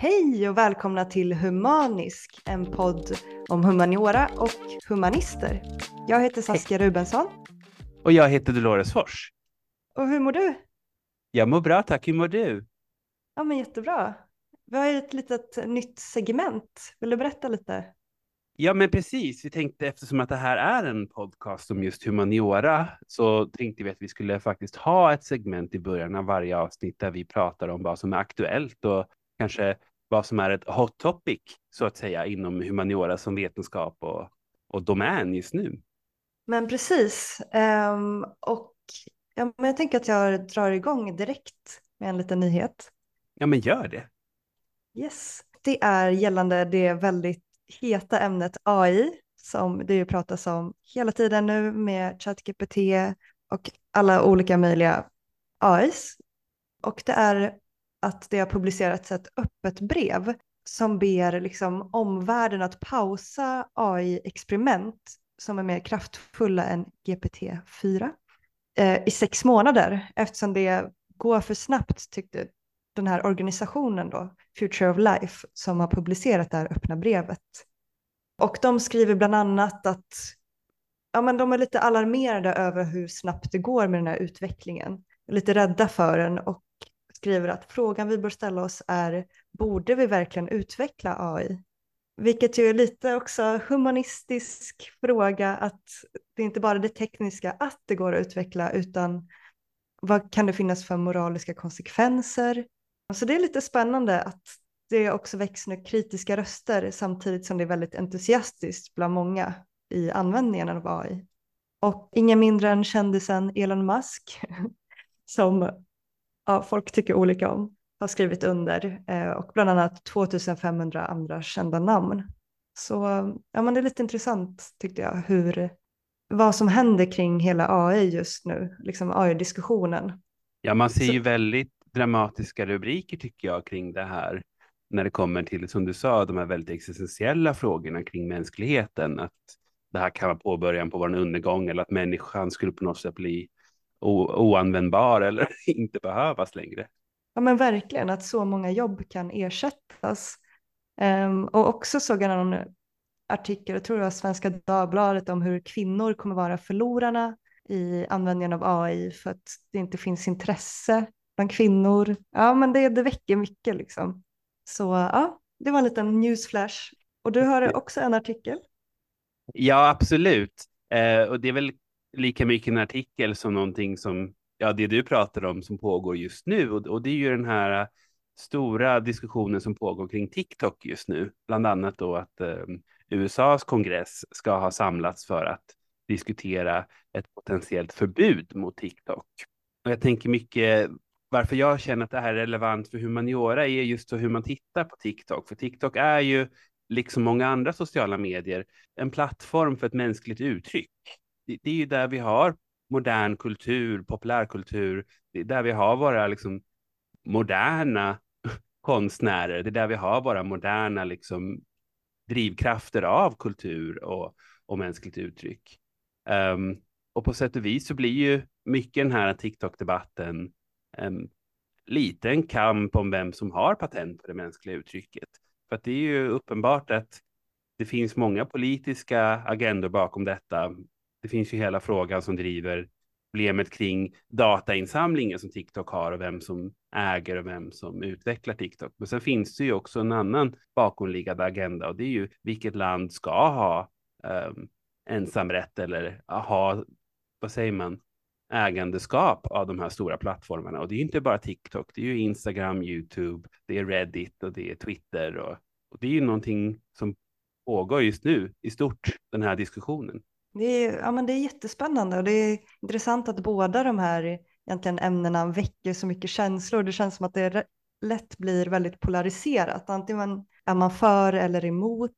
Hej och välkomna till Humanisk, en podd om humaniora och humanister. Jag heter Saskia Rubensson. Och jag heter Dolores Fors. Och hur mår du? Jag mår bra tack, hur mår du? Ja men jättebra. Vi har ett litet nytt segment. Vill du berätta lite? Ja men precis, vi tänkte eftersom att det här är en podcast om just humaniora så tänkte vi att vi skulle faktiskt ha ett segment i början av varje avsnitt där vi pratar om vad som är aktuellt och kanske vad som är ett hot topic så att säga inom humaniora som vetenskap och, och domän just nu. Men precis. Um, och ja, men jag tänker att jag drar igång direkt med en liten nyhet. Ja, men gör det. Yes. Det är gällande det väldigt heta ämnet AI som det ju pratas om hela tiden nu med ChatGPT och alla olika möjliga AIs. Och det är att det har publicerats ett öppet brev som ber liksom omvärlden att pausa AI-experiment som är mer kraftfulla än GPT-4 eh, i sex månader eftersom det går för snabbt tyckte den här organisationen då, Future of Life, som har publicerat det här öppna brevet. Och de skriver bland annat att ja, men de är lite alarmerade över hur snabbt det går med den här utvecklingen, lite rädda för den och skriver att frågan vi bör ställa oss är borde vi verkligen utveckla AI? Vilket ju är lite också humanistisk fråga att det är inte bara det tekniska att det går att utveckla utan vad kan det finnas för moraliska konsekvenser? Så det är lite spännande att det också väcks nu kritiska röster samtidigt som det är väldigt entusiastiskt bland många i användningen av AI. Och ingen mindre än kändisen Elon Musk som ja, folk tycker olika om har skrivit under eh, och bland annat 2500 andra kända namn. Så ja, men det är lite intressant tyckte jag hur vad som händer kring hela AI just nu, liksom AI-diskussionen. Ja, man ser ju väldigt dramatiska rubriker tycker jag kring det här när det kommer till, som du sa, de här väldigt existentiella frågorna kring mänskligheten. Att det här kan vara påbörjan på vår undergång eller att människan skulle på något sätt bli oanvändbar eller inte behövas längre. Ja men verkligen, att så många jobb kan ersättas. Um, och också såg jag någon artikel, jag tror det var Svenska Dagbladet, om hur kvinnor kommer vara förlorarna i användningen av AI för att det inte finns intresse bland kvinnor. Ja men det, det väcker mycket liksom. Så ja, det var en liten newsflash. Och du har också en artikel. Ja, absolut. Eh, och det är väl lika mycket en artikel som någonting som, ja, det du pratar om som pågår just nu. Och, och det är ju den här äh, stora diskussionen som pågår kring TikTok just nu. Bland annat då att ähm, eh, USAs kongress ska ha samlats för att diskutera ett potentiellt förbud mot TikTok. Och jag tänker mycket varför jag känner att det här är relevant för humaniora är just hur man tittar på TikTok. För TikTok är ju, liksom många andra sociala medier, en plattform för ett mänskligt uttryck. Det, det är ju där vi har modern kultur, populärkultur, det är där vi har våra liksom, moderna konstnärer, det är där vi har våra moderna liksom, drivkrafter av kultur och, och mänskligt uttryck. Um, och på sätt och vis så blir ju mycket den här TikTok-debatten um, lite en kamp om vem som har patent på det mänskliga uttrycket. För att det är ju uppenbart att det finns många politiska agendor bakom detta. Det finns ju hela frågan som driver problemet kring datainsamlingen som TikTok har och vem som äger och vem som utvecklar TikTok. Men sen finns det ju också en annan bakomliggande agenda och det är ju vilket land ska ha um, ensamrätt eller ha, vad säger man, ägandeskap av de här stora plattformarna. Och det är inte bara TikTok, det är ju Instagram, YouTube, det är Reddit och det är Twitter. Och, och det är ju någonting som pågår just nu i stort, den här diskussionen. Det är, ja, men det är jättespännande och det är intressant att båda de här egentligen ämnena väcker så mycket känslor. Det känns som att det lätt blir väldigt polariserat. Antingen är man för eller emot.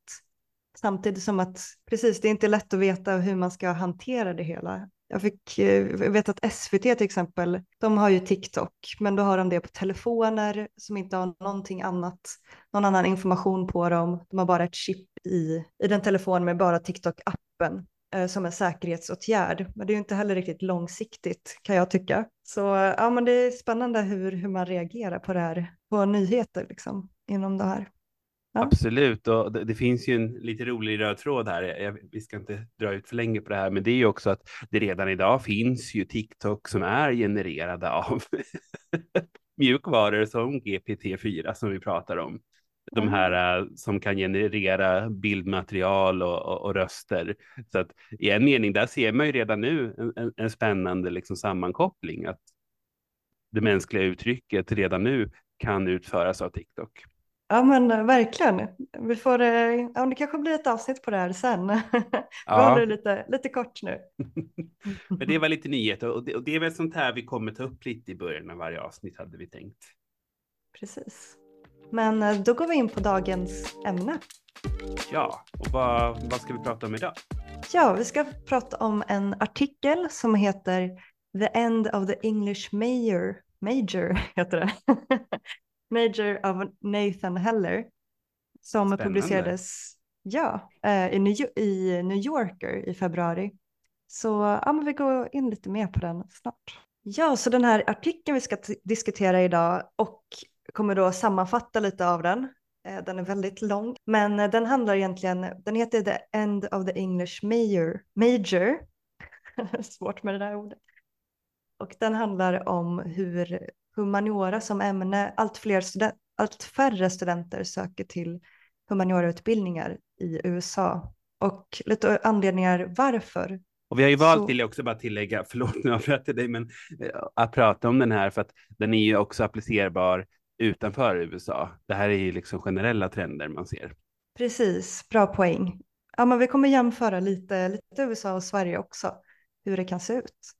Samtidigt som att precis, det är inte lätt att veta hur man ska hantera det hela. Jag, fick, eh, jag vet att SVT till exempel, de har ju TikTok, men då har de det på telefoner som inte har någonting annat, någon annan information på dem. De har bara ett chip i, i den telefon med bara TikTok-appen Eh, som en säkerhetsåtgärd. Men det är ju inte heller riktigt långsiktigt kan jag tycka. Så ja, men det är spännande hur, hur man reagerar på det här, på nyheter liksom. inom det här. Ja. Absolut, och det, det, finns ju en lite rolig röd tråd här. Jag, vi ska inte dra ut för länge på det här, men det är ju också att det redan idag finns ju TikTok som är genererade av mjukvaror som GPT-4 som vi pratar om. De här uh, som kan generera bildmaterial och, och, och, röster. Så att i en mening, där ser man ju redan nu en, en, en spännande liksom sammankoppling. Att det mänskliga uttrycket redan nu kan utföras av TikTok. Ja men eh, verkligen. Vi får, eh, ja, det kanske blir ett avsnitt på det här sen. Ja. Vi håller det lite, lite kort nu. men det var lite nyheter och det, och det är väl sånt här vi kommer ta upp lite i början av varje avsnitt hade vi tänkt. Precis. Men eh, då går vi in på dagens ämne. Ja, och vad, vad ska vi prata om idag? Ja, vi ska prata om en artikel som heter The End of the English Major, Major heter det. Major av Nathan Heller som Spännande. publicerades ja, eh, i, New, i New Yorker i februari. Så ja, men vi går in lite mer på den snart. Ja, så den här artikeln vi ska diskutera idag och kommer då sammanfatta lite av den. Eh, den är väldigt lång, men eh, den handlar egentligen, den heter The End of the English Major, Major. svårt med det där ordet. Och den handlar om hur humaniora som ämne, allt, fler student, allt färre studenter söker till humaniorautbildningar i USA och lite anledningar varför. Och vi har ju valt, vill jag också bara tillägga, förlåt nu avbröt dig, men eh, att prata om den här för att den är ju också applicerbar utanför USA. Det här är ju liksom generella trender man ser. Precis, bra poäng. Ja, men vi kommer jämföra lite, lite USA och Sverige också, hur det kan se ut.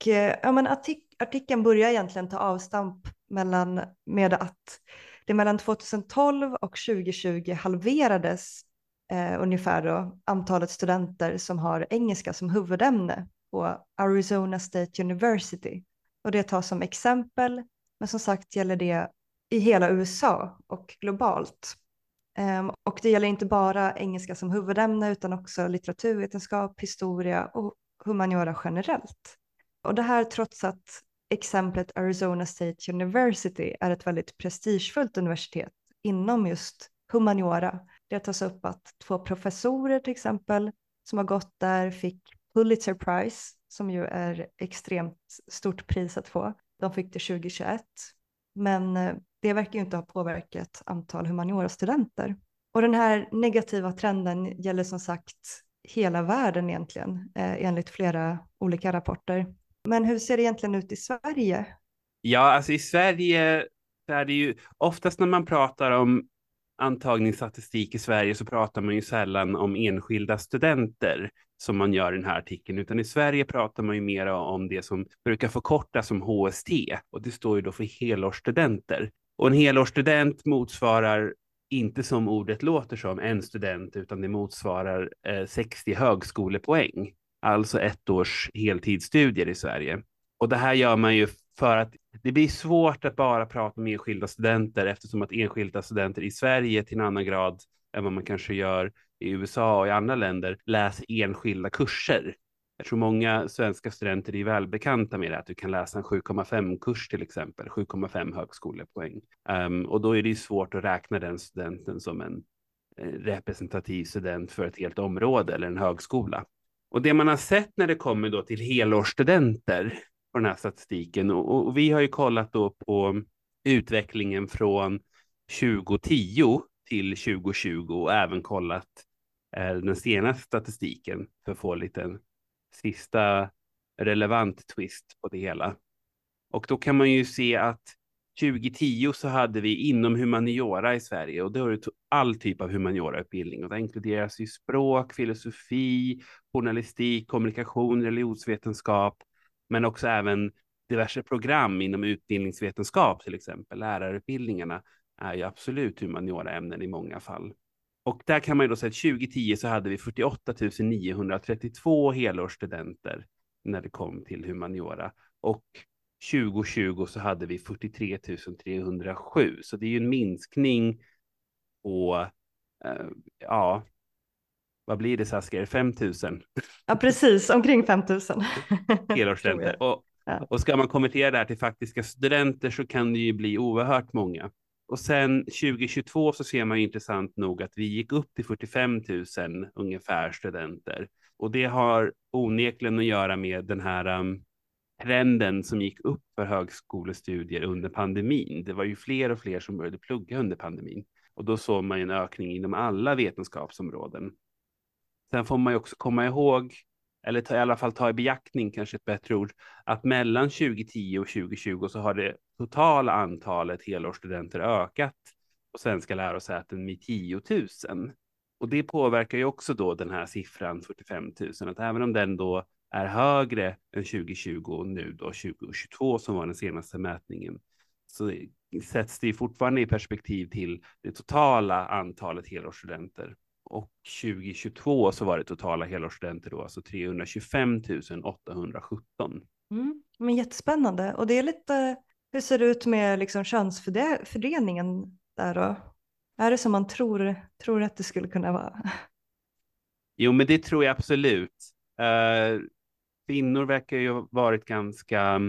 Och, eh, ja, men artik artikeln börjar egentligen ta avstamp mellan, med att det mellan 2012 och 2020 halverades eh, ungefär då, antalet studenter som har engelska som huvudämne på Arizona State University. Och det tas som exempel, men som sagt gäller det i hela USA och globalt. Um, och det gäller inte bara engelska som huvudämne utan också litteraturvetenskap, historia och humaniora generellt. Och det här trots att exemplet Arizona State University är ett väldigt prestigefullt universitet inom just humaniora. Det tas upp att två professorer till exempel som har gått där fick Pulitzer Prize som ju är extremt stort pris att få. De fick det 2021. Men eh, det verkar ju inte ha påverkat antal humaniora-studenter. Och den här negativa trenden gäller som sagt hela världen egentligen, eh, enligt flera olika rapporter. Men hur ser det egentligen ut i Sverige? Ja, alltså i Sverige är det ju oftast när man pratar om antagningsstatistik i Sverige så pratar man ju sällan om enskilda studenter som man gör i den här artikeln, utan i Sverige pratar man ju mer om det som brukar förkortas som HST och det står ju då för helårsstudenter. Och en helårsstudent motsvarar inte som ordet låter som en student, utan det motsvarar eh, 60 högskolepoäng alltså ett års heltidsstudier i Sverige. Och det här gör man ju för att det blir svårt att bara prata om enskilda studenter eftersom att enskilda studenter i Sverige till en annan grad än vad man kanske gör i USA och i andra länder läser enskilda kurser. Jag tror många svenska studenter är välbekanta med det, att du kan läsa en 7,5-kurs till exempel, 7,5 högskolepoäng. Um, och då är det svårt att räkna den studenten som en eh, representativ student för ett helt område eller en högskola. Och det man har sett när det kommer då till helårsstudenter på den här statistiken och, och vi har ju kollat då på utvecklingen från 2010 till 2020 och även kollat eh, den senaste statistiken för att få lite en sista relevant twist på det hela. Och då kan man ju se att 2010 så hade vi inom humaniora i Sverige och då är det all typ av humaniorautbildning och det inkluderas ju språk, filosofi, journalistik, kommunikation, religionsvetenskap, men också även diverse program inom utbildningsvetenskap, till exempel lärarutbildningarna är ju absolut humanioraämnen i många fall. Och där kan man ju då säga att 2010 så hade vi 48 932 helårsstudenter när det kom till humaniora och 2020 så hade vi 43 307, så det är ju en minskning på, eh, ja, vad blir det Saskia, 5 000? Ja, precis, omkring 5 000. Helårsstudenter. Och, och ska man konvertera det här till faktiska studenter så kan det ju bli oerhört många och sen 2022 så ser man ju intressant nog att vi gick upp till 45 000 ungefär studenter. Och det har onekligen att göra med den här um, trenden som gick upp för högskolestudier under pandemin. Det var ju fler och fler som började plugga under pandemin och då såg man en ökning inom alla vetenskapsområden. Sen får man ju också komma ihåg, eller ta, i alla fall ta i beaktning, kanske ett bättre ord, att mellan 2010 och 2020 så har det totala antalet helårsstudenter ökat på svenska lärosäten med 10 000. Och det påverkar ju också då den här siffran 45 000, att även om den då är högre än 2020 och nu då 2022 som var den senaste mätningen, så sätts det fortfarande i perspektiv till det totala antalet helårsstudenter. Och 2022 så var det totala helårsstudenter då, alltså 325 817. Mm, men jättespännande. Och det är lite, hur ser det ut med liksom könsfördelningen där då? Är det som man tror, tror att det skulle kunna vara? Jo, men det tror jag absolut. Uh, kvinnor verkar ju ha varit ganska,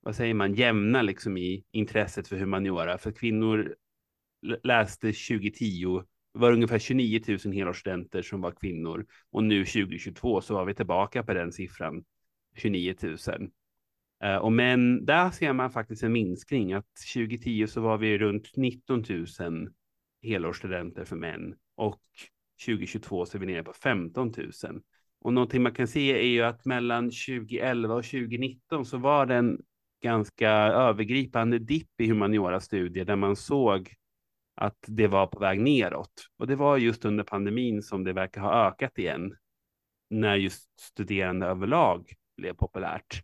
vad säger man, jämna liksom i intresset för humaniora. För kvinnor läste 2010 var det ungefär 29 000 helårsstudenter som var kvinnor och nu 2022 så var vi tillbaka på den siffran 29 000. Eh, och men där ser man faktiskt en minskning att 2010 så var vi runt 19 000 helårsstudenter för män och 2022 så är vi nere på 15 000. Och någonting man kan se är ju att mellan 2011 och 2019 så var det en ganska övergripande dipp i humaniora-studier där man såg att det var på väg neråt. Och det var just under pandemin som det verkar ha ökat igen. När just studerande överlag blev populärt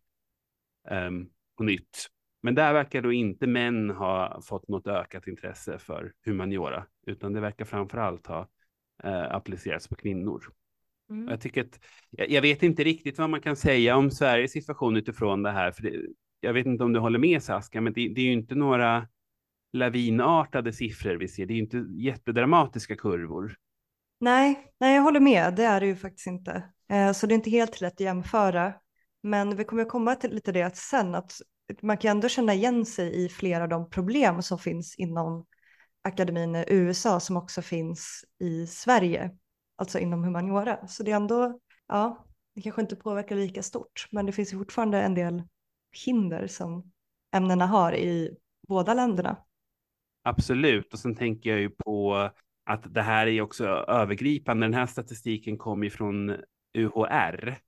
um, på nytt. Men där verkar då inte män ha fått något ökat intresse för humaniora, utan det verkar framför allt ha uh, applicerats på kvinnor. Mm. Jag, tycker att, jag, jag, vet inte riktigt vad man kan säga om Sveriges situation utifrån det här. För det, jag vet inte om du håller med Saska, men det, det är ju inte några lavinartade siffror vi ser. Det är ju inte jättedramatiska kurvor. Nej, nej, jag håller med. Det är det ju faktiskt inte. Eh, så det är inte helt lätt att jämföra. Men vi kommer komma till lite det sen, att man kan ändå känna igen sig i flera av de problem som finns inom akademin i USA som också finns i Sverige alltså inom humaniora. Så det är ändå, ja, det kanske inte påverkar lika stort, men det finns ju fortfarande en del hinder som ämnena har i båda länderna. Absolut, och sen tänker jag ju på att det här är också övergripande. Den här statistiken kommer ju från UHR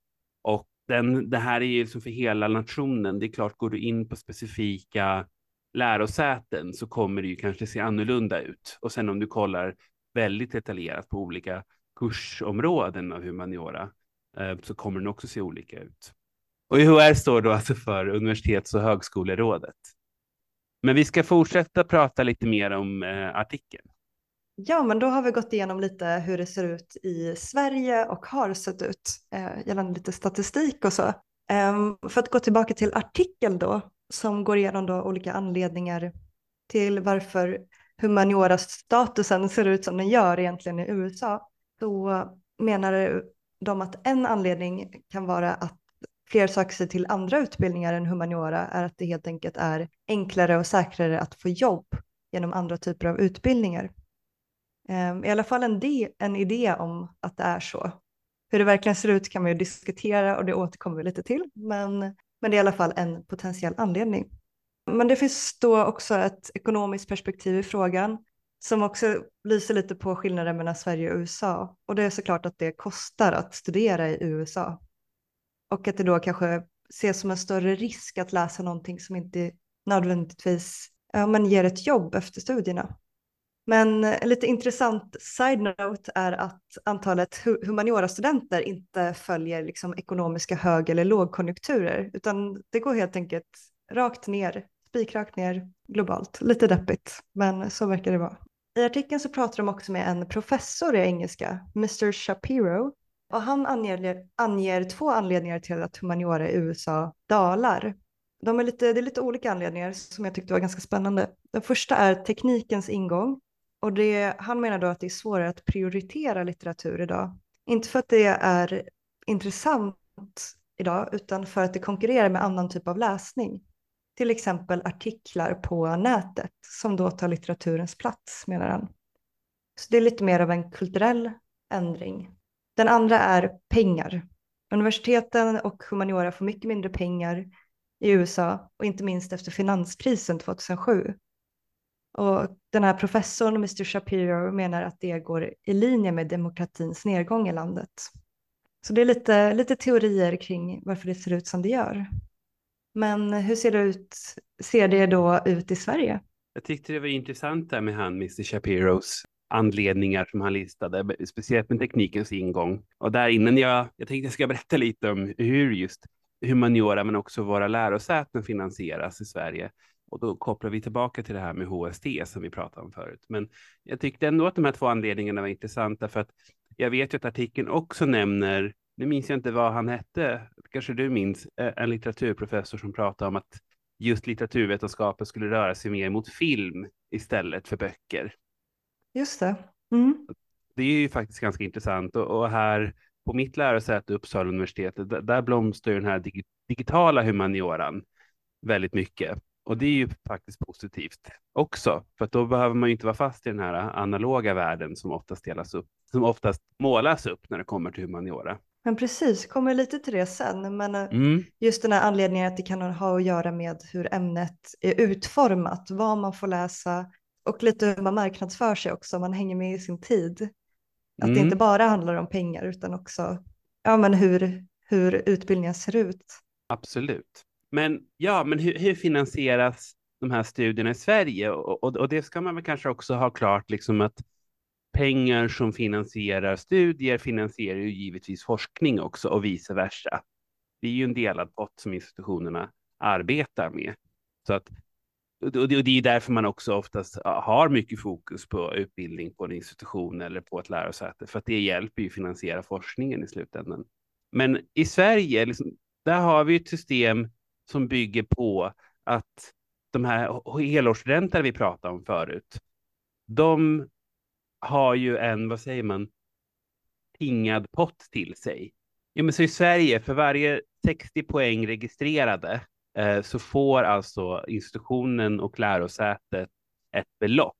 och den, det här är ju liksom för hela nationen. Det är klart, går du in på specifika lärosäten så kommer det ju kanske se annorlunda ut. Och sen om du kollar väldigt detaljerat på olika kursområden av humaniora eh, så kommer den också se olika ut. Och UHR står då alltså för Universitets och högskolerådet. Men vi ska fortsätta prata lite mer om eh, artikeln. Ja, men då har vi gått igenom lite hur det ser ut i Sverige och har sett ut eh, gällande lite statistik och så. Ehm, för att gå tillbaka till artikeln då, som går igenom då olika anledningar till varför humaniora-statusen ser ut som den gör egentligen i USA så menar de att en anledning kan vara att fler söker sig till andra utbildningar än humaniora är att det helt enkelt är enklare och säkrare att få jobb genom andra typer av utbildningar. Ehm, I alla fall en, de, en idé om att det är så. Hur det verkligen ser ut kan man ju diskutera och det återkommer vi lite till, men, men det är i alla fall en potentiell anledning. Men det finns då också ett ekonomiskt perspektiv i frågan som också lyser lite på skillnaden mellan Sverige och USA. Och det är såklart att det kostar att studera i USA. Och att det då kanske ses som en större risk att läsa någonting som inte nödvändigtvis ja, men ger ett jobb efter studierna. Men en lite intressant side-note är att antalet humaniora-studenter inte följer liksom ekonomiska hög eller lågkonjunkturer, utan det går helt enkelt rakt ner, spikrakt ner globalt. Lite deppigt, men så verkar det vara. I artikeln så pratar de också med en professor i engelska, Mr. Shapiro, och han anger, anger två anledningar till att humaniora i USA dalar. De är lite, det är lite olika anledningar som jag tyckte var ganska spännande. Den första är teknikens ingång och det, han menar då att det är svårare att prioritera litteratur idag. Inte för att det är intressant idag utan för att det konkurrerar med annan typ av läsning. till exempel artiklar på nätet som då tar litteraturens plats menar han. Så det är lite mer av en kulturell ändring. Den andra är pengar. Universiteten och humaniora får mycket mindre pengar i USA och inte minst efter finanskrisen 2007. Och den här professorn, Mr Shapiro, menar att det går i linje med demokratins nedgång i landet. Så det är lite, lite teorier kring varför det ser ut som det gör. Men hur ser det, ut, ser det då ut i Sverige? Jag tyckte det var intressant där med han, Mr Shapiros anledningar som han listade, speciellt med teknikens ingång. Och där innan jag, jag tänkte jag ska berätta lite om hur just humaniora men också våra lärosäten finansieras i Sverige. Och då kopplar vi tillbaka till det här med HST som vi pratade om förut. Men jag tyckte ändå att de här två anledningarna var intressanta för att jag vet ju att artikeln också nämner, nu minns jag inte vad han hette, kanske du minns, en litteraturprofessor som pratade om att just litteraturvetenskapen skulle röra sig mer mot film istället för böcker. Just det. Mm. Det är ju faktiskt ganska intressant och, och här på mitt lärosäte Uppsala universitet, där, där blomstrar den här dig, digitala humanioran väldigt mycket. Och det är ju faktiskt positivt också, för att då behöver man ju inte vara fast i den här analoga världen som oftast delas upp, som oftast målas upp när det kommer till humaniora. Men precis, kommer lite till det sen. Men eh, mm. just den här anledningen att det kan ha att göra med hur ämnet är utformat, vad man får läsa och lite hur man marknadsför sig också, man hänger med i sin tid. Att mm. det inte bara handlar om pengar utan också ja, men hur, hur utbildningen ser ut. Absolut. Men ja, men hur, hur finansieras de här studierna i Sverige? Och, och, och, det ska man väl kanske också ha klart, liksom att pengar som finansierar studier finansierar ju givetvis forskning också och vice versa. Det är ju en delad pott som institutionerna arbetar med. Så att, och det är därför man också oftast har mycket fokus på utbildning på en institution eller på ett lärosäte, för att det hjälper ju finansiera forskningen i slutändan. Men i Sverige, liksom, där har vi ett system som bygger på att de här helårsstudenter vi pratade om förut, de har ju en, vad säger man, pingad pott till sig. Ja, men så i Sverige, för varje 60 poäng registrerade eh, så får alltså institutionen och lärosätet ett belopp.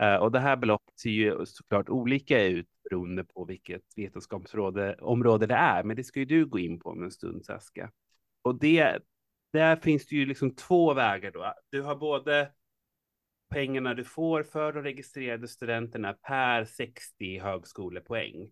Eh, och det här beloppet ser ju såklart olika ut beroende på vilket vetenskapsområde det är, men det ska ju du gå in på om en stund, Saska. Och det, där finns det ju liksom två vägar då. Du har både pengarna du får för de registrerade studenterna per 60 högskolepoäng.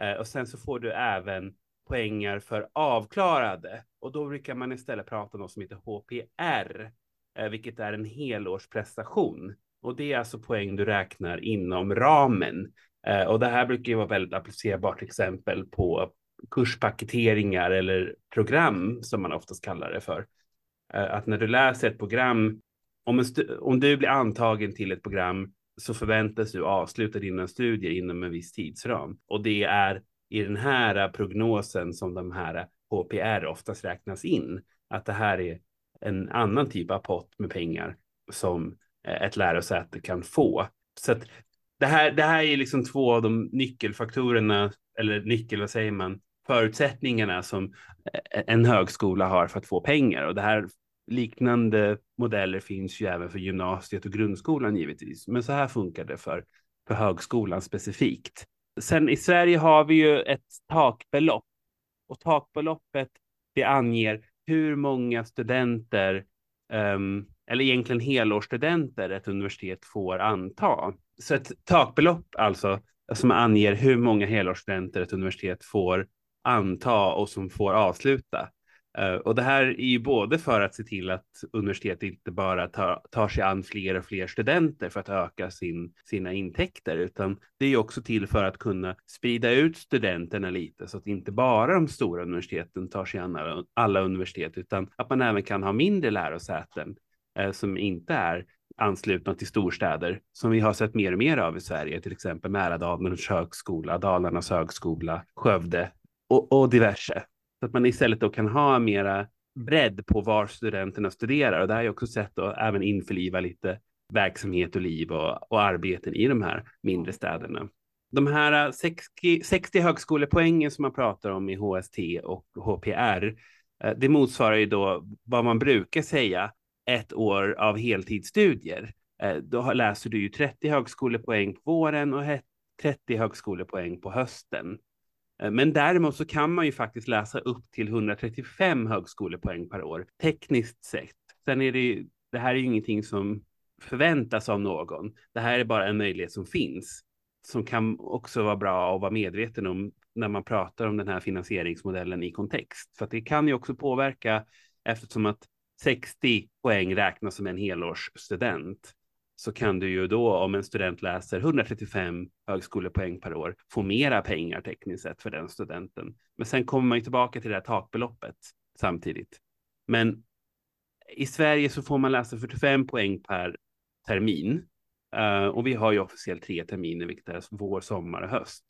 Eh, och sen så får du även poängar för avklarade. Och då brukar man istället prata om något som heter HPR, eh, vilket är en helårsprestation. Och det är alltså poäng du räknar inom ramen. Eh, och det här brukar ju vara väldigt applicerbart till exempel på kurspaketeringar eller program som man oftast kallar det för. Eh, att när du läser ett program, om, om du blir antagen till ett program så förväntas du avsluta dina studier inom en viss tidsram. Och det är i den här prognosen som de här HPR oftast räknas in. Att det här är en annan typ av pott med pengar som eh, ett lärosäte kan få. Så att det här, det här är liksom två av de nyckelfaktorerna, eller nyckel, vad säger man, förutsättningarna som eh, en högskola har för att få pengar. Och det här liknande modeller finns ju även för gymnasiet och grundskolan givetvis. Men så här funkar det för, för högskolan specifikt. Sen i Sverige har vi ju ett takbelopp och takbeloppet det anger hur många studenter um, eller egentligen helårsstudenter ett universitet får anta. Så ett takbelopp alltså som anger hur många helårsstudenter ett universitet får anta och som får avsluta. Eh, och det här är ju både för att se till att universitetet inte bara tar, tar sig an fler och fler studenter för att öka sin, sina intäkter, utan det är också till för att kunna sprida ut studenterna lite så att inte bara de stora universiteten tar sig an alla, alla universitet, utan att man även kan ha mindre lärosäten eh, som inte är anslutna till storstäder som vi har sett mer och mer av i Sverige, till exempel Mälardalens högskola, Dalarnas högskola, Skövde och, och diverse. Så att man istället då kan ha mera bredd på var studenterna studerar. Och det har jag också sett då även införliva lite verksamhet och liv och, och arbeten i de här mindre städerna. De här 60, 60 högskolepoängen som man pratar om i HST och HPR, Eh, det motsvarar ju då vad man brukar säga ett år av heltidsstudier. Eh, då läser du ju 30 högskolepoäng på våren och 30 högskolepoäng på hösten. Eh, men däremot så kan man ju faktiskt läsa upp till 135 högskolepoäng per år tekniskt sett. Sen är det ju, det här är ju ingenting som förväntas av någon. Det här är bara en möjlighet som finns som kan också vara bra att vara medveten om när man pratar om den här finansieringsmodellen i kontext. För att det kan ju också påverka eftersom att 60 poäng räknas som en helårsstudent så kan du ju då om en student läser 135 högskolepoäng per år få mera pengar tekniskt sett för den studenten. Men sen kommer man ju tillbaka till det här takbeloppet samtidigt. Men i Sverige så får man läsa 45 poäng per termin uh, och vi har ju officiellt tre terminer, vilket är vår, sommar och höst.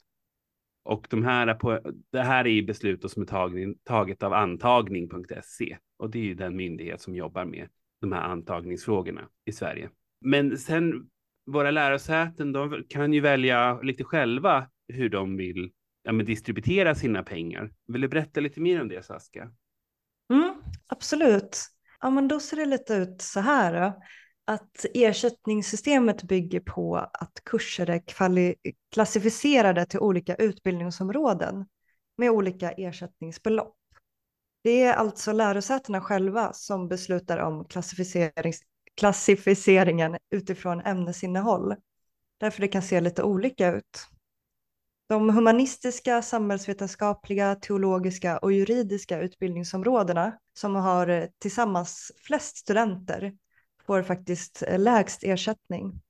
Och de här på, det här är beslut som är tagning, taget av antagning.se och det är ju den myndighet som jobbar med de här antagningsfrågorna i Sverige. Men sen våra lärosäten, de kan ju välja lite själva hur de vill ja, men distributera sina pengar. Vill du berätta lite mer om det Saskia? Mm, absolut. Ja, men då ser det lite ut så här. Då. Att ersättningssystemet bygger på att kurser är klassificerade till olika utbildningsområden med olika ersättningsbelopp. Det är alltså lärosätena själva som beslutar om klassificerings klassificeringen utifrån ämnesinnehåll. Därför det kan se lite olika ut. De humanistiska, samhällsvetenskapliga, teologiska och juridiska utbildningsområdena som har eh, tillsammans flest studenter får faktiskt eh, lägst ersättning.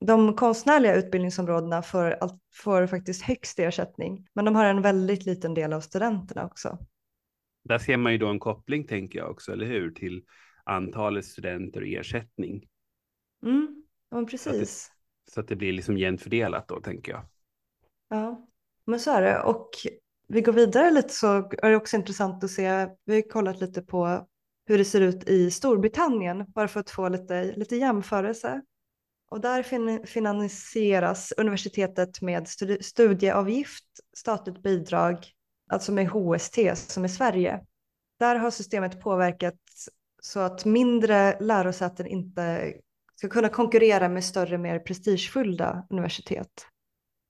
De konstnärliga utbildningsområdena får, får faktiskt högst ersättning, men de har en väldigt liten del av studenterna också. Där ser man ju då en koppling, tänker jag också, eller hur, till antalet studenter och ersättning. Mm, ja, precis. Så att, det, så att det blir liksom jämnt fördelat då, tänker jag. Ja, men så är det. Och vi går vidare lite så är det också intressant att se, vi har kollat lite på hur det ser ut i Storbritannien, bara för att få lite, lite jämförelse. Och där fin finansieras universitetet med studieavgift, statligt bidrag, alltså med HST som i Sverige. Där har systemet påverkat så att mindre lärosäten inte ska kunna konkurrera med större, mer prestigefulla universitet.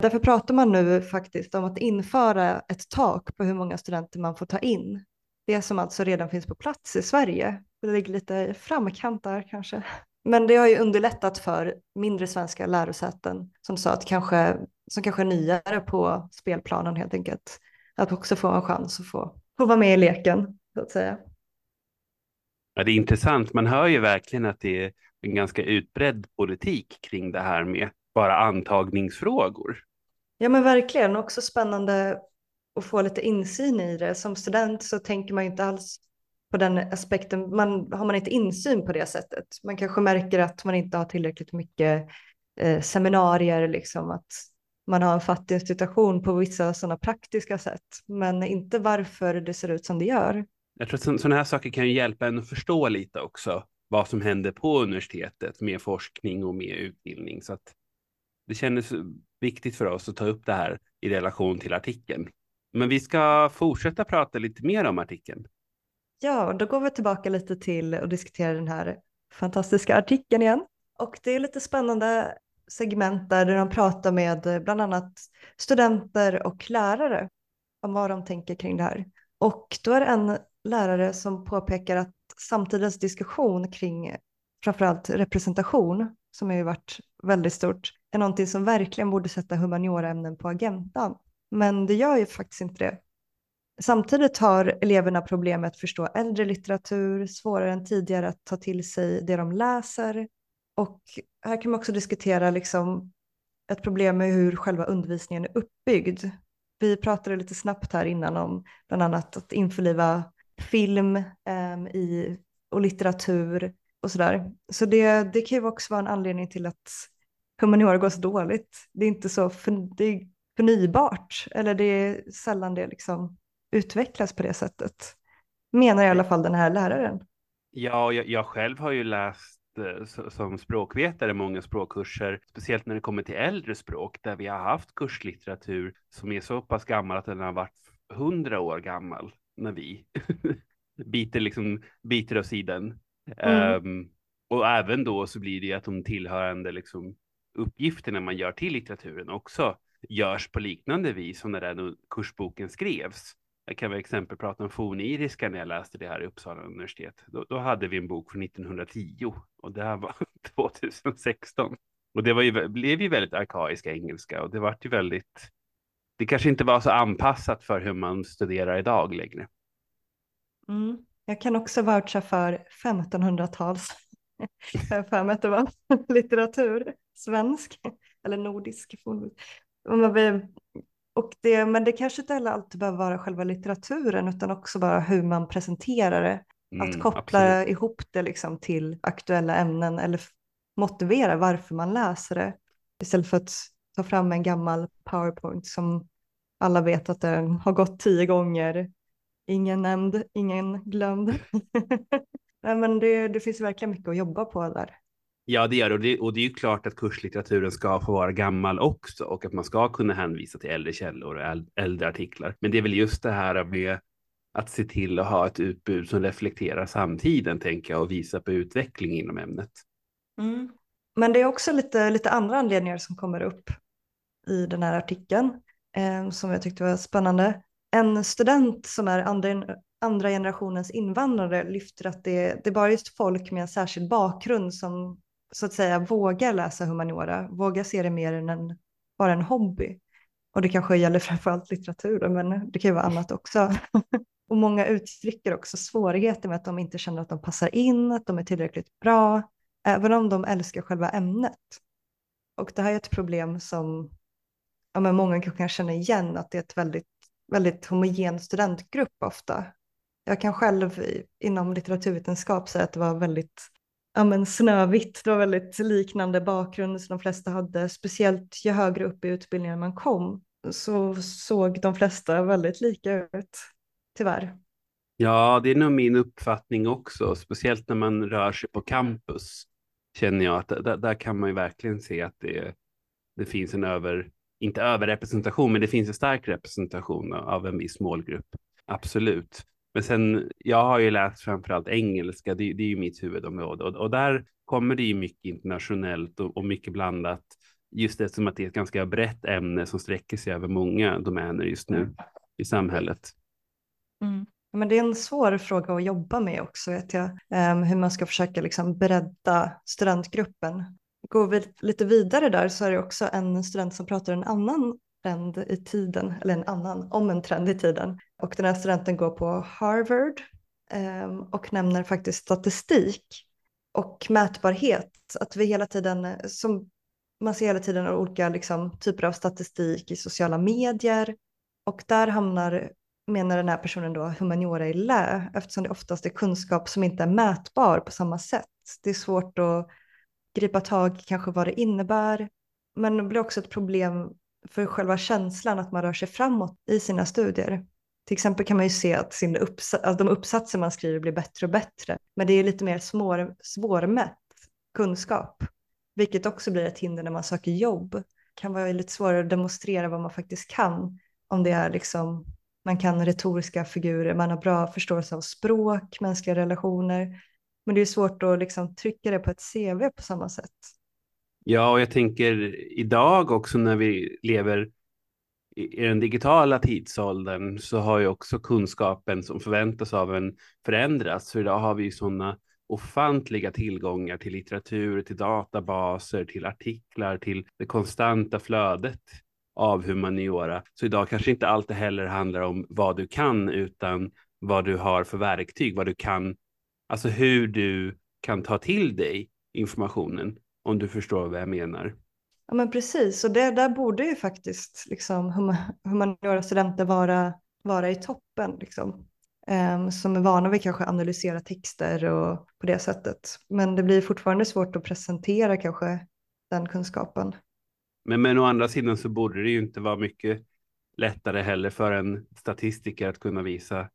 Därför pratar man nu faktiskt om att införa ett tak på hur många studenter man får ta in. Det som alltså redan finns på plats i Sverige. Det ligger lite framkant där kanske. Men det har ju underlättat för mindre svenska lärosäten som sa att kanske, som kanske är nyare på spelplanen helt enkelt. Att också få en chans att få, få vara med i leken så att säga. Ja, det är intressant. Man hör ju verkligen att det är en ganska utbredd politik kring det här med bara antagningsfrågor. Ja, men verkligen. Också spännande att få lite insyn i det. Som student så tänker man inte alls på den aspekten. Man, har man inte insyn på det sättet. Man kanske märker att man inte har tillräckligt mycket eh, seminarier, liksom att man har en fattig situation på vissa sådana praktiska sätt, men inte varför det ser ut som det gör. Jag tror att sådana här saker kan hjälpa en att förstå lite också vad som händer på universitetet med forskning och med utbildning. Så att det kändes viktigt för oss att ta upp det här i relation till artikeln. Men vi ska fortsätta prata lite mer om artikeln. Ja, då går vi tillbaka lite till och diskuterar den här fantastiska artikeln igen. Och det är lite spännande segment där de pratar med bland annat studenter och lärare om vad de tänker kring det här. Och då är det en lärare som påpekar att samtidens diskussion kring framförallt representation, som har ju varit väldigt stort, är någonting som verkligen borde sätta humanioraämnen på agendan. Men det gör ju faktiskt inte det. Samtidigt har eleverna problem med att förstå äldre litteratur, svårare än tidigare att ta till sig det de läser. Och här kan man också diskutera liksom ett problem med hur själva undervisningen är uppbyggd. Vi pratade lite snabbt här innan om bland annat att införliva film um, i, och litteratur och sådär. Så det, det kan ju också vara en anledning till att humaniora går så dåligt. Det är inte så för, det är förnybart eller det är sällan det liksom utvecklas på det sättet. Menar i alla fall den här läraren. Ja, jag, jag själv har ju läst eh, som språkvetare många språkkurser, speciellt när det kommer till äldre språk, där vi har haft kurslitteratur som är så pass gammal att den har varit hundra år gammal när vi biter, liksom, biter åt sidan. Mm. Um, och även då så blir det att de tillhörande liksom, uppgifterna man gör till litteraturen också görs på liknande vis som när den kursboken skrevs. Jag kan väl exempel prata om forniriska när jag läste det här i Uppsala universitet. Då, då hade vi en bok från 1910 och det här var 2016. Och det var ju, blev ju väldigt arkaisk engelska och det var ju väldigt, det kanske inte var så anpassat för hur man studerar idag längre. Mm. Jag kan också voucha för 1500-tals, jag för mig att det var litteratur, svensk eller nordisk. Och det, men det kanske inte heller alltid behöver vara själva litteraturen utan också bara hur man presenterar det. Mm, att koppla absolut. ihop det liksom till aktuella ämnen eller motivera varför man läser det. Istället för att ta fram en gammal powerpoint som alla vet att den har gått tio gånger. Ingen nämnd, ingen glömd. Nej, men det, det finns verkligen mycket att jobba på där. Ja, det gör det. Och, det. och det är ju klart att kurslitteraturen ska få vara gammal också och att man ska kunna hänvisa till äldre källor och äldre artiklar. Men det är väl just det här med att se till att ha ett utbud som reflekterar samtiden, tänker jag, och visa på utveckling inom ämnet. Mm. Men det är också lite, lite andra anledningar som kommer upp i den här artikeln eh, som jag tyckte var spännande. En student som är andra, andra generationens invandrare lyfter att det, det är bara just folk med en särskild bakgrund som så att säga vågar läsa humaniora, vågar se det mer än en, bara en hobby. Och det kanske gäller framförallt litteratur, men det kan ju vara annat också. och många uttrycker också svårigheter med att de inte känner att de passar in, att de är tillräckligt bra, även om de älskar själva ämnet. Och det här är ett problem som ja, men många kan känna igen, att det är ett väldigt, väldigt homogen studentgrupp ofta. Jag kan själv inom litteraturvetenskap säga att det var väldigt ja, men Snövitt, det var väldigt liknande bakgrund som de flesta hade, speciellt ju högre upp i utbildningen man kom så såg de flesta väldigt lika ut, tyvärr. Ja, det är nog min uppfattning också, speciellt när man rör sig på campus känner jag att där, där kan man ju verkligen se att det, det finns en över, inte överrepresentation, men det finns en stark representation av en viss målgrupp. Absolut. Men sen, jag har ju läst framförallt engelska, det, det är ju mitt huvudområde och, och där kommer det ju mycket internationellt och, och mycket blandat. Just eftersom att det är ett ganska brett ämne som sträcker sig över många domäner just nu i samhället. Mm. Men det är en svår fråga att jobba med också, vet jag. Um, hur man ska försöka liksom bredda studentgruppen. Går vi lite vidare där så är det också en student som pratar en annan trend i tiden, eller en annan, om en trend i tiden. Och den här studenten går på Harvard eh, och nämner faktiskt statistik och mätbarhet. Att vi hela tiden, som man ser hela tiden olika liksom, typer av statistik i sociala medier och där hamnar menar den här personen då humaniora i lä eftersom det oftast är kunskap som inte är mätbar på samma sätt. Det är svårt att gripa tag i kanske vad det innebär men det blir också ett problem för själva känslan att man rör sig framåt i sina studier. Till exempel kan man ju se att, sin upps att de uppsatser man skriver blir bättre och bättre men det är lite mer svår, svårmätt kunskap vilket också blir ett hinder när man söker jobb. Det kan vara lite svårare att demonstrera vad man faktiskt kan om det är liksom man kan retoriska figurer, man har bra förståelse av språk, mänskliga relationer. Men det är svårt att liksom trycka det på ett CV på samma sätt. Ja, och jag tänker idag också när vi lever i den digitala tidsåldern så har ju också kunskapen som förväntas av en förändrats. För idag har vi ju sådana ofantliga tillgångar till litteratur, till databaser, till artiklar, till det konstanta flödet av humaniora. Så idag kanske inte allt det heller handlar om vad du kan utan vad du har för verktyg, vad du kan, alltså hur du kan ta till dig informationen om du förstår vad jag menar. Ja men precis, och det, där borde ju faktiskt liksom, humaniora-studenter vara, vara i toppen. Liksom. Um, som är vana vid kanske analysera texter och på det sättet. Men det blir fortfarande svårt att presentera kanske den kunskapen. Men, men å andra sidan så borde det ju inte vara mycket lättare heller för en statistiker att kunna visa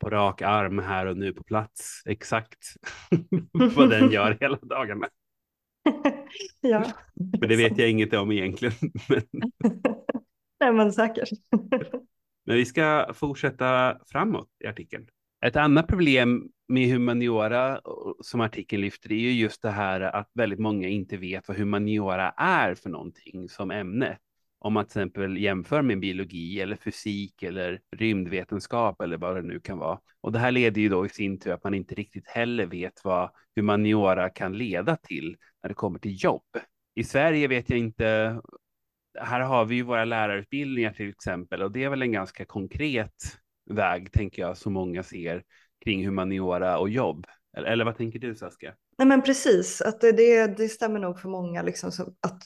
på rak arm här och nu på plats exakt vad den gör hela dagarna. ja. Men det vet jag inget om egentligen. Nej men säkert. men vi ska fortsätta framåt i artikeln. Ett annat problem med humaniora som artikeln lyfter är ju just det här att väldigt många inte vet vad humaniora är för någonting som ämne. Om man till exempel jämför med biologi eller fysik eller rymdvetenskap eller vad det nu kan vara. Och det här leder ju då i sin tur att man inte riktigt heller vet vad humaniora kan leda till när det kommer till jobb. I Sverige vet jag inte, här har vi ju våra lärarutbildningar till exempel och det är väl en ganska konkret väg, tänker jag, som många ser kring humaniora och jobb. Eller, eller vad tänker du Saskia? Nej men precis, att det, det, det stämmer nog för många liksom, att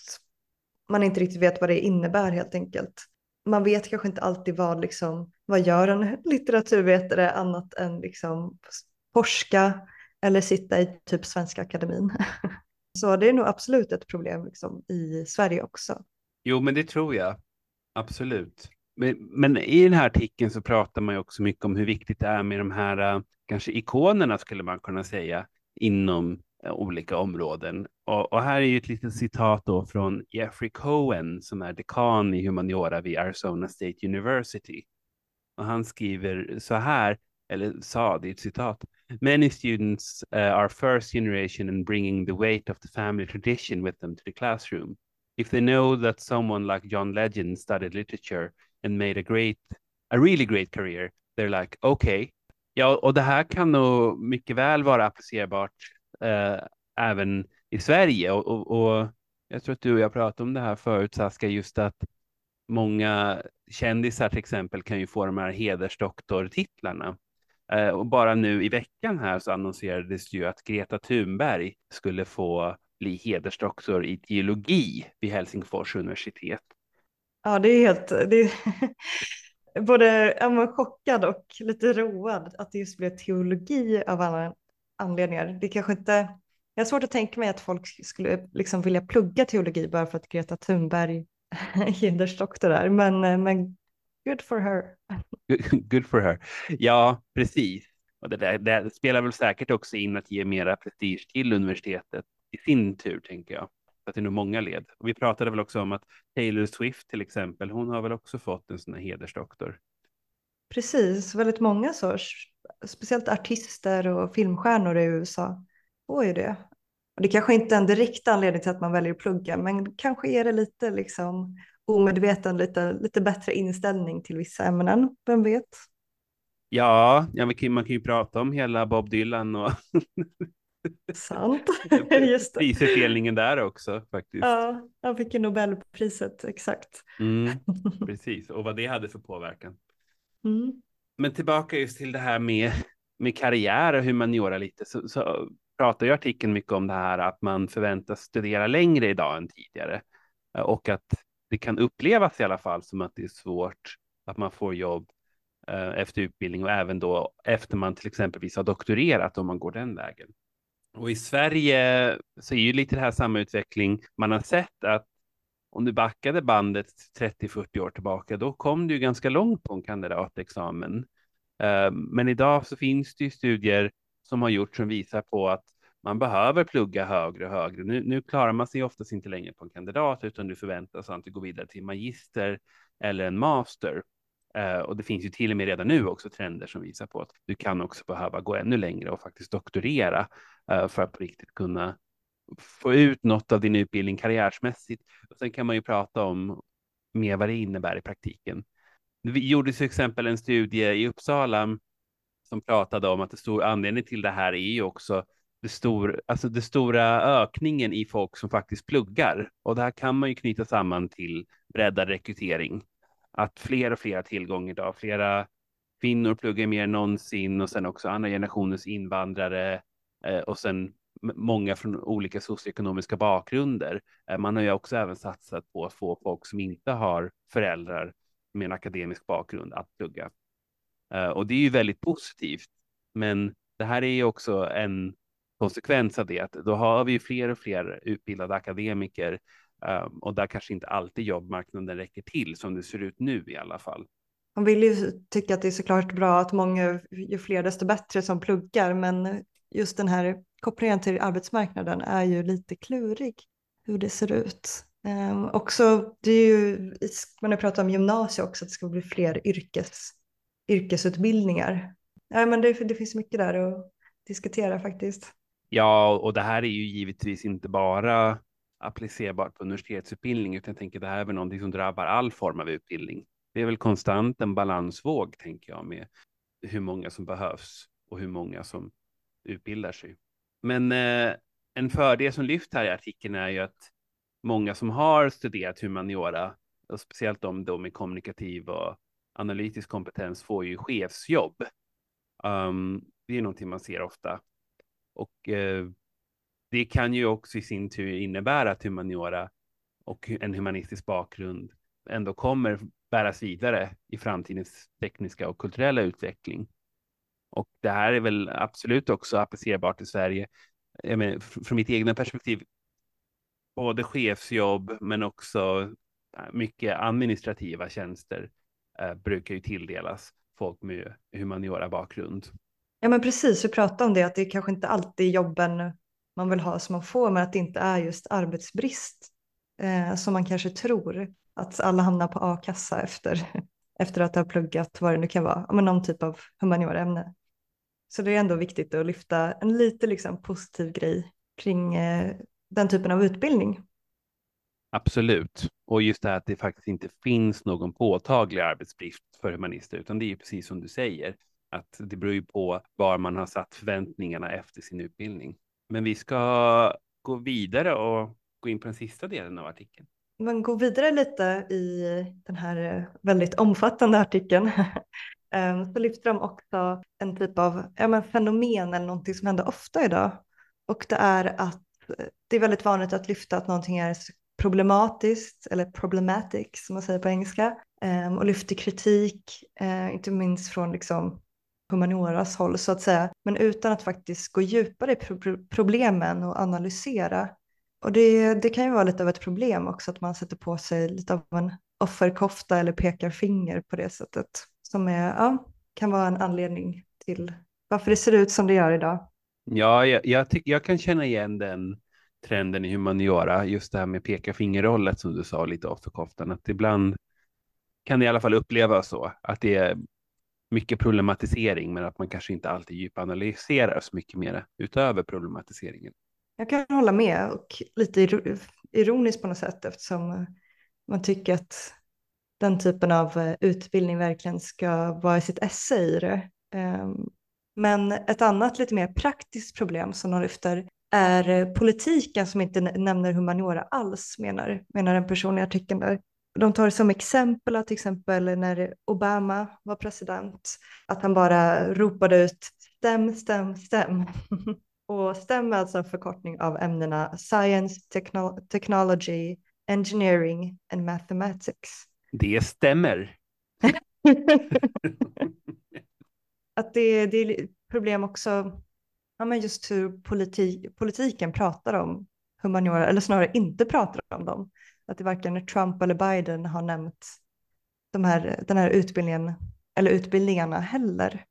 man inte riktigt vet vad det innebär helt enkelt. Man vet kanske inte alltid vad, liksom, vad gör en litteraturvetare annat än liksom forska eller sitta i typ Svenska Akademin. Så det är nog absolut ett problem liksom, i Sverige också. Jo, men det tror jag. Absolut. Men, men, i den här artikeln så pratar man ju också mycket om hur viktigt det är med de här, äh, kanske ikonerna skulle man kunna säga, inom Eh, olika områden. Och, och, här är ju ett litet citat då från Jeffrey Cohen som är dekan i humaniora vid Arizona State University. Och han skriver så här, eller sa, det är ett citat. Many students uh, are first generation and bringing the weight of the family tradition with them to the classroom. If they know that someone like John Legend studied literature and made a great, a really great career, they're like, okay. Ja, och det här kan nog mycket väl vara applicerbart eh, även i Sverige. Och, och, och, jag tror att du och jag pratade om det här förut, Saska, just att många kändisar till exempel kan ju få de här hedersdoktortitlarna. Eh, och bara nu i veckan här så annonserades ju att Greta Thunberg skulle få bli hedersdoktor i teologi vid Helsingfors universitet. Ja, det är helt... Det är både jag chockad och lite road att det just blev teologi av alla anledningar. Det kanske inte... Jag har svårt att tänka mig att folk skulle liksom vilja plugga teologi bara för att Greta Thunberg är hedersdoktor där, men, eh, men good for her. Good for her. Ja, precis. Och det, där, det spelar väl säkert också in att ge mera prestige till universitetet i sin tur, tänker jag. Så att det är nog många led. Och vi pratade väl också om att Taylor Swift till exempel, hon har väl också fått en sån här hedersdoktor. Precis, väldigt många så, speciellt artister och filmstjärnor i USA får ju det. Och det kanske inte är en direkt anledning till att man väljer att plugga, men kanske är det lite liksom omedveten lite, lite bättre inställning till vissa ämnen, vem vet? Ja, ja man, kan, man kan ju prata om hela Bob Dylan och Sant, just det. Prisutdelningen där också faktiskt. Ja, han fick ju Nobelpriset, exakt. Mm, precis, och vad det hade för påverkan. Mm. Men tillbaka just till det här med, med karriär och humaniora lite, så, så pratar ju artikeln mycket om det här att man förväntas studera längre idag än tidigare och att det kan upplevas i alla fall som att det är svårt att man får jobb eh, efter utbildning och även då efter man till exempelvis har doktorerat om man går den vägen. Och i Sverige så är ju lite det här samma utveckling. Man har sett att om du backade bandet 30-40 år tillbaka, då kom du ganska långt på en kandidatexamen. Ehm, men idag så finns det ju studier som har gjorts som visar på att man behöver plugga högre och högre. Nu, nu klarar man sig oftast inte längre på en kandidat, utan du förväntas antingen gå vidare till magister eller en master. Ehm, och det finns ju till och med redan nu också trender som visar på att du kan också behöva gå ännu längre och faktiskt doktorera ehm, för att på riktigt kunna få ut något av din utbildning karriärsmässigt. Och sen kan man ju prata om mer vad det innebär i praktiken. Vi gjorde till exempel en studie i Uppsala som pratade om att det stor anledning till det här är ju också det, stor, alltså det stora ökningen i folk som faktiskt pluggar. Och det här kan man ju knyta samman till breddad rekrytering. Att fler och fler har tillgång idag. Flera kvinnor pluggar mer än någonsin och sen också andra generationens invandrare eh, och sen många från olika socioekonomiska bakgrunder. Eh, man har ju också även satsat på att få folk som inte har föräldrar med en akademisk bakgrund att plugga. Eh, och det är ju väldigt positivt. Men det här är ju också en konsekvens av det, att då har vi ju fler och fler utbildade akademiker ehm, och där kanske inte alltid jobbmarknaden räcker till som det ser ut nu i alla fall. Man vill ju tycka att det är såklart bra att många, ju fler desto bättre som pluggar, men just den här kopplingen till arbetsmarknaden är ju lite klurig hur det ser ut. Um, också, det är ju, man har pratat om gymnasiet också, att det ska bli fler yrkes, yrkesutbildningar. Ja, men det, det finns mycket där att diskutera faktiskt. Ja, och det här är ju givetvis inte bara applicerbart på universitetsutbildning, utan jag tänker det här är väl någonting som drabbar all form av utbildning. Det är väl konstant en balansvåg, tänker jag, med hur många som behövs och hur många som utbildar sig. Men eh, en fördel som lyfts här i artikeln är ju att många som har studerat humaniora, och speciellt de då med kommunikativ och analytisk kompetens, får ju chefsjobb. Um, det är någonting man ser ofta. Och eh, det kan ju också i sin tur innebära att humaniora och en humanistisk bakgrund ändå kommer bäras vidare i framtidens tekniska och kulturella utveckling. Och det här är väl absolut också applicerbart i Sverige. Jag menar, från mitt egna perspektiv, både chefsjobb men också äh, mycket administrativa tjänster eh, brukar ju tilldelas folk med humaniora bakgrund. Ja men precis, vi pratade om det att det kanske inte alltid är jobben man vill ha som man får men att det inte är just arbetsbrist eh, som man kanske tror att alla hamnar på a-kassa efter, efter att ha pluggat vad det nu kan vara, men någon typ av humanioraämne. Så det är ändå viktigt att lyfta en lite liksom positiv grej kring eh, den typen av utbildning. Absolut, och just det här att det faktiskt inte finns någon påtaglig arbetsbrist för humanister, utan det är precis som du säger, att det beror ju på var man har satt förväntningarna efter sin utbildning. Men vi ska gå vidare och gå in på den sista delen av artikeln. Man går vidare lite i den här väldigt omfattande artikeln Ehm, så lyfter de också en typ av ja, men fenomen eller någonting som händer ofta idag. Och det är att det är väldigt vanligt att lyfta att någonting är problematiskt eller problematic som man säger på engelska ehm, och lyfter kritik, eh, inte minst från liksom humanioras håll så att säga, men utan att faktiskt gå djupare i problemen och analysera. Och det, det kan ju vara lite av ett problem också att man sätter på sig lite av en offerkofta eller pekar finger på det sättet som är, ja, kan vara en anledning till varför det ser ut som det gör idag. Ja, jag, jag, jag kan känna igen den trenden i humaniora, just det här med peka fingerrollet som du sa lite offerkoftan, att ibland kan det i alla fall upplevas så, att det är mycket problematisering, men att man kanske inte alltid djupanalyserar så mycket mer utöver problematiseringen. Jag kan hålla med och lite ironiskt på något sätt eftersom man tycker att den typen av eh, utbildning verkligen ska vara i sitt esse i det. Ehm, men ett annat lite mer praktiskt problem som de lyfter är eh, politiken som inte nämner humaniora alls menar, menar en person i artikeln där de tar som exempel att till exempel när Obama var president, att han bara ropade ut stäm, stäm, stäm. Och STEM är alltså en förkortning av ämnena Science, Technology, Engineering and Mathematics. Det stämmer. att det, det är problem också, ja, men just hur politi politiken pratar om humaniora, eller snarare inte pratar om dem att det varken Trump eller Biden har nämnt de här, den här utbildningen eller utbildningarna heller.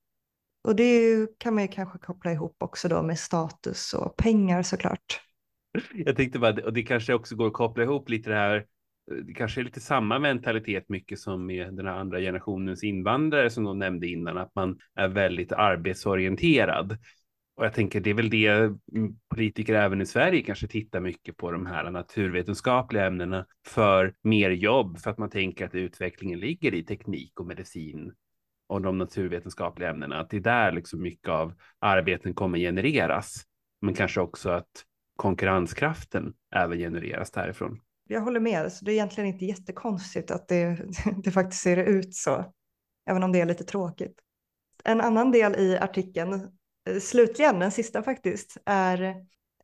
Och det kan man ju kanske koppla ihop också då med status och pengar såklart. Jag tänkte bara, och det kanske också går att koppla ihop lite det här, det kanske är lite samma mentalitet mycket som med den här andra generationens invandrare som de nämnde innan, att man är väldigt arbetsorienterad. Och jag tänker det är väl det mm, politiker även i Sverige kanske tittar mycket på de här naturvetenskapliga ämnena för mer jobb för att man tänker att utvecklingen ligger i teknik och medicin och de naturvetenskapliga ämnena. Att det är där liksom mycket av arbeten kommer genereras. Men kanske också att konkurrenskraften även genereras därifrån. Jag håller med, så det är egentligen inte jättekonstigt att det, det faktiskt ser ut så, även om det är lite tråkigt. En annan del i artikeln eh, slutligen, den sista faktiskt, är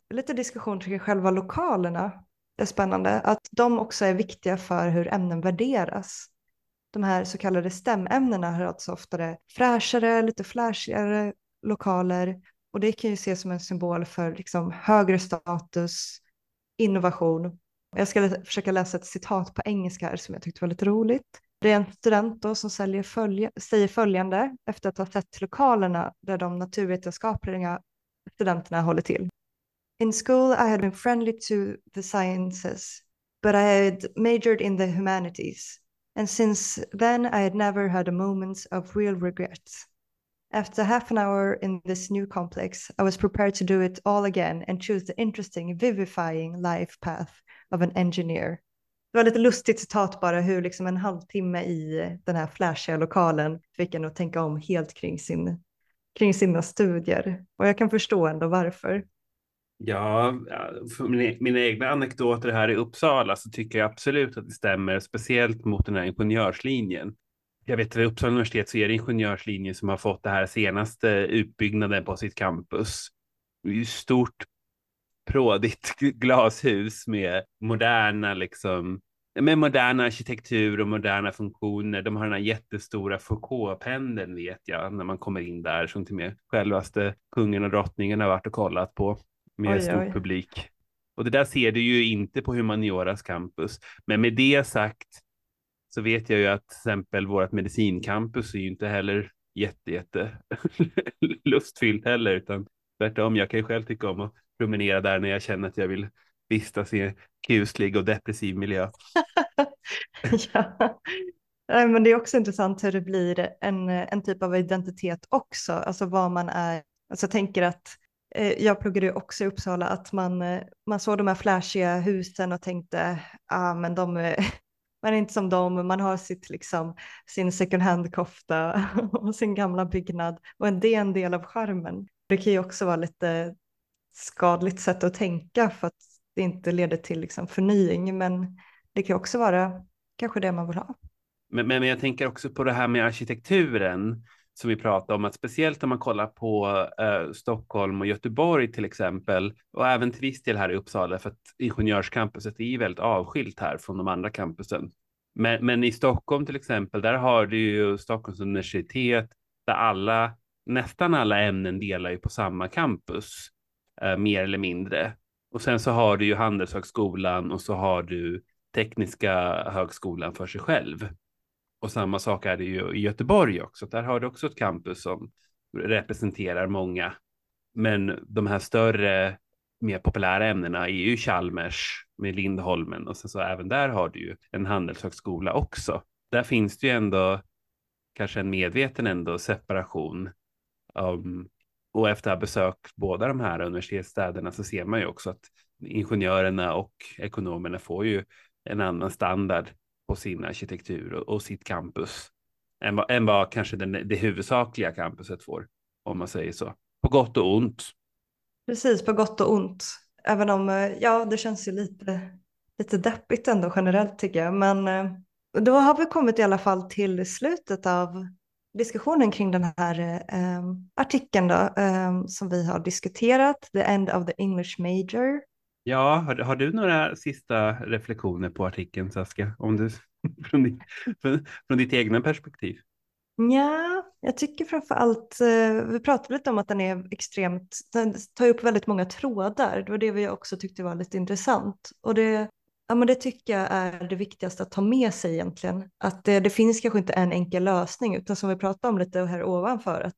lite diskussion kring själva lokalerna. Det är spännande att de också är viktiga för hur ämnen värderas. De här så kallade stämämnena har alltså oftare fräschare, lite flashigare lokaler och det kan ju ses som en symbol för liksom högre status, innovation. Jag ska försöka läsa ett citat på engelska här som jag tyckte var lite roligt. Det är en student då som följa, säger följande efter att ha sett lokalerna där de naturvetenskapliga studenterna håller till. In school I had been friendly to the sciences, but I had majored in the humanities. And since then I had never had a moment of real regret. After half an hour in this new complex, I was prepared to do it all again and choose the interesting, vivifying life path of an engineer. Det var lite lustigt citat bara hur liksom en halvtimme i den här flashiga lokalen fick en att tänka om helt kring, sin, kring sina studier. Och jag kan förstå ändå varför. Ja, för mina, mina egna anekdoter här i Uppsala så tycker jag absolut att det stämmer, speciellt mot den här ingenjörslinjen. Jag vet att vid Uppsala universitet så är det ingenjörslinjen som har fått det här senaste utbyggnaden på sitt campus. Det är ju stort prådigt glashus med moderna liksom med moderna arkitektur och moderna funktioner. De har den här jättestora Foucault-pendeln vet jag när man kommer in där som till och med självaste kungen och drottningen har varit och kollat på med oj, stor oj. publik. Och det där ser du ju inte på Humanioras campus. Men med det sagt så vet jag ju att till exempel vårt medicincampus är ju inte heller jätte, jätte lustfyllt heller, utan tvärtom. Jag kan ju själv tycka om att promenera där när jag känner att jag vill vistas i en kuslig och depressiv miljö. ja. Men det är också intressant hur det blir en, en typ av identitet också, alltså vad man är. Alltså jag tänker att eh, jag pluggade ju också i Uppsala, att man, eh, man såg de här flashiga husen och tänkte, ah, men de, man är inte som dem, man har sitt, liksom, sin second hand-kofta och sin gamla byggnad och det är en del av charmen. Det kan ju också vara lite skadligt sätt att tänka för att det inte leder till liksom förnying, men det kan också vara kanske det man vill ha. Men, men jag tänker också på det här med arkitekturen som vi pratade om, att speciellt om man kollar på eh, Stockholm och Göteborg till exempel, och även till viss del här i Uppsala, för att ingenjörscampuset är ju väldigt avskilt här från de andra campusen. Men, men i Stockholm till exempel, där har du ju Stockholms universitet, där alla, nästan alla ämnen delar ju på samma campus, eh, mer eller mindre. Och sen så har du ju Handelshögskolan och så har du Tekniska högskolan för sig själv. Och samma sak är det ju i Göteborg också. Där har du också ett campus som representerar många. Men de här större, mer populära ämnena är ju Chalmers med Lindholmen och sen så även där har du ju en handelshögskola också. Där finns det ju ändå kanske en medveten ändå separation. Um, och efter att ha besökt båda de här universitetsstäderna så ser man ju också att ingenjörerna och ekonomerna får ju en annan standard på sin arkitektur och, och sitt campus än vad, än vad kanske den, det huvudsakliga campuset får, om man säger så. På gott och ont. Precis, på gott och ont. Även om, eh, ja, det känns ju lite, lite deppigt ändå generellt tycker jag. Men eh, då har vi kommit i alla fall till slutet av diskussionen kring den här eh, artikeln då, eh, som vi har diskuterat, The End of the English Major. Ja, har, har du några sista reflektioner på artikeln Saskia, om du, från, ditt, från, från ditt egna perspektiv? Ja, jag tycker framför allt, eh, vi pratade lite om att den är extremt, den tar upp väldigt många trådar, det var det vi också tyckte var lite intressant. Och det, ja, men det tycker jag är det viktigaste att ta med sig egentligen. Att det, det finns kanske inte en enkel lösning, utan som vi pratade om lite här ovanför, att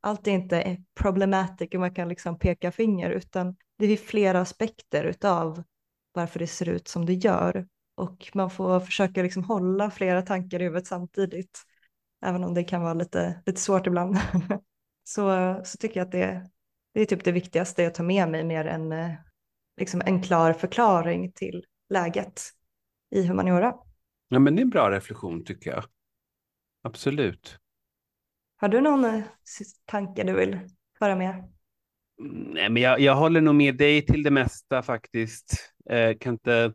allt är inte problematic och man kan liksom peka finger, utan det är flera aspekter utav varför det ser ut som det gör. Och man får försöka liksom hålla flera tankar i huvudet samtidigt, även om det kan vara lite, lite svårt ibland. så, så tycker jag att det, det är typ det viktigaste jag tar med mig mer än eh, liksom en klar förklaring till läget i humaniora. Ja, men det är en bra reflektion tycker jag. Absolut. Har du någon eh, tanke du vill föra med? Nej, men jag, jag håller nog med dig till det mesta faktiskt. Eh, kan inte,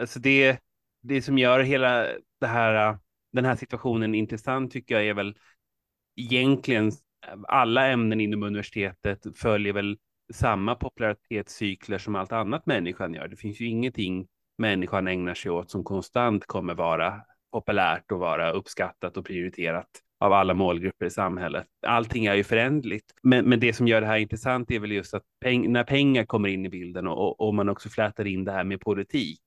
alltså det, det som gör hela det här, den här situationen intressant tycker jag är väl egentligen alla ämnen inom universitetet följer väl samma popularitetscykler som allt annat människan gör. Det finns ju ingenting människan ägnar sig åt som konstant kommer vara populärt och vara uppskattat och prioriterat av alla målgrupper i samhället. Allting är ju förändligt. Men, men det som gör det här intressant är väl just att peng när pengar kommer in i bilden och, och man också flätar in det här med politik.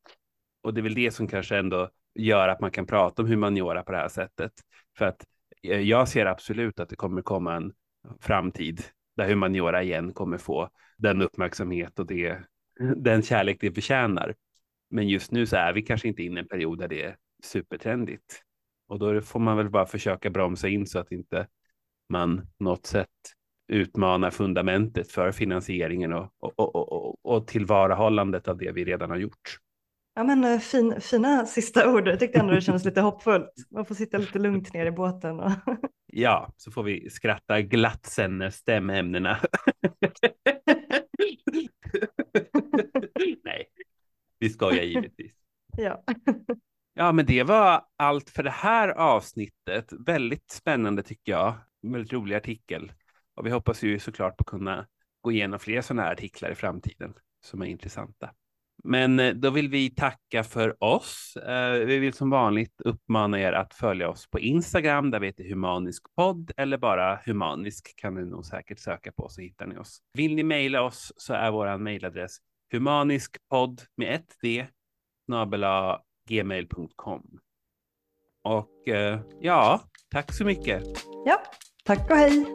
Och det är väl det som kanske ändå gör att man kan prata om humaniora på det här sättet. För att eh, jag ser absolut att det kommer komma en framtid där humaniora igen kommer få den uppmärksamhet och det, den kärlek det förtjänar. Men just nu så är vi kanske inte inne i en period där det är supertrendigt. Och då får man väl bara försöka bromsa in så att inte man något sätt utmanar fundamentet för finansieringen och, och, och, och, och tillvarahållandet av det vi redan har gjort. Ja, men eh, fin, fina sista ord. Jag tyckte ändå det kändes lite hoppfullt. Man får sitta lite lugnt ner i båten. Och... Ja, så får vi skratta glatt sen när stämämnena. Nej, vi skojar givetvis. Ja. Ja, men det var allt för det här avsnittet. Väldigt spännande tycker jag. Väldigt rolig artikel. Och vi hoppas ju såklart på att kunna gå igenom fler sådana här artiklar i framtiden som är intressanta. Men eh, då vill vi tacka för oss. Eh, vi vill som vanligt uppmana er att följa oss på Instagram där vi heter Humanisk podd eller bara Humanisk kan ni nog säkert söka på så hittar ni oss. Vill ni mejla oss så är vår mejladress humaniskpodd med ett d snabela gmail.com. Och eh, ja, tack så mycket. Ja, tack och hej.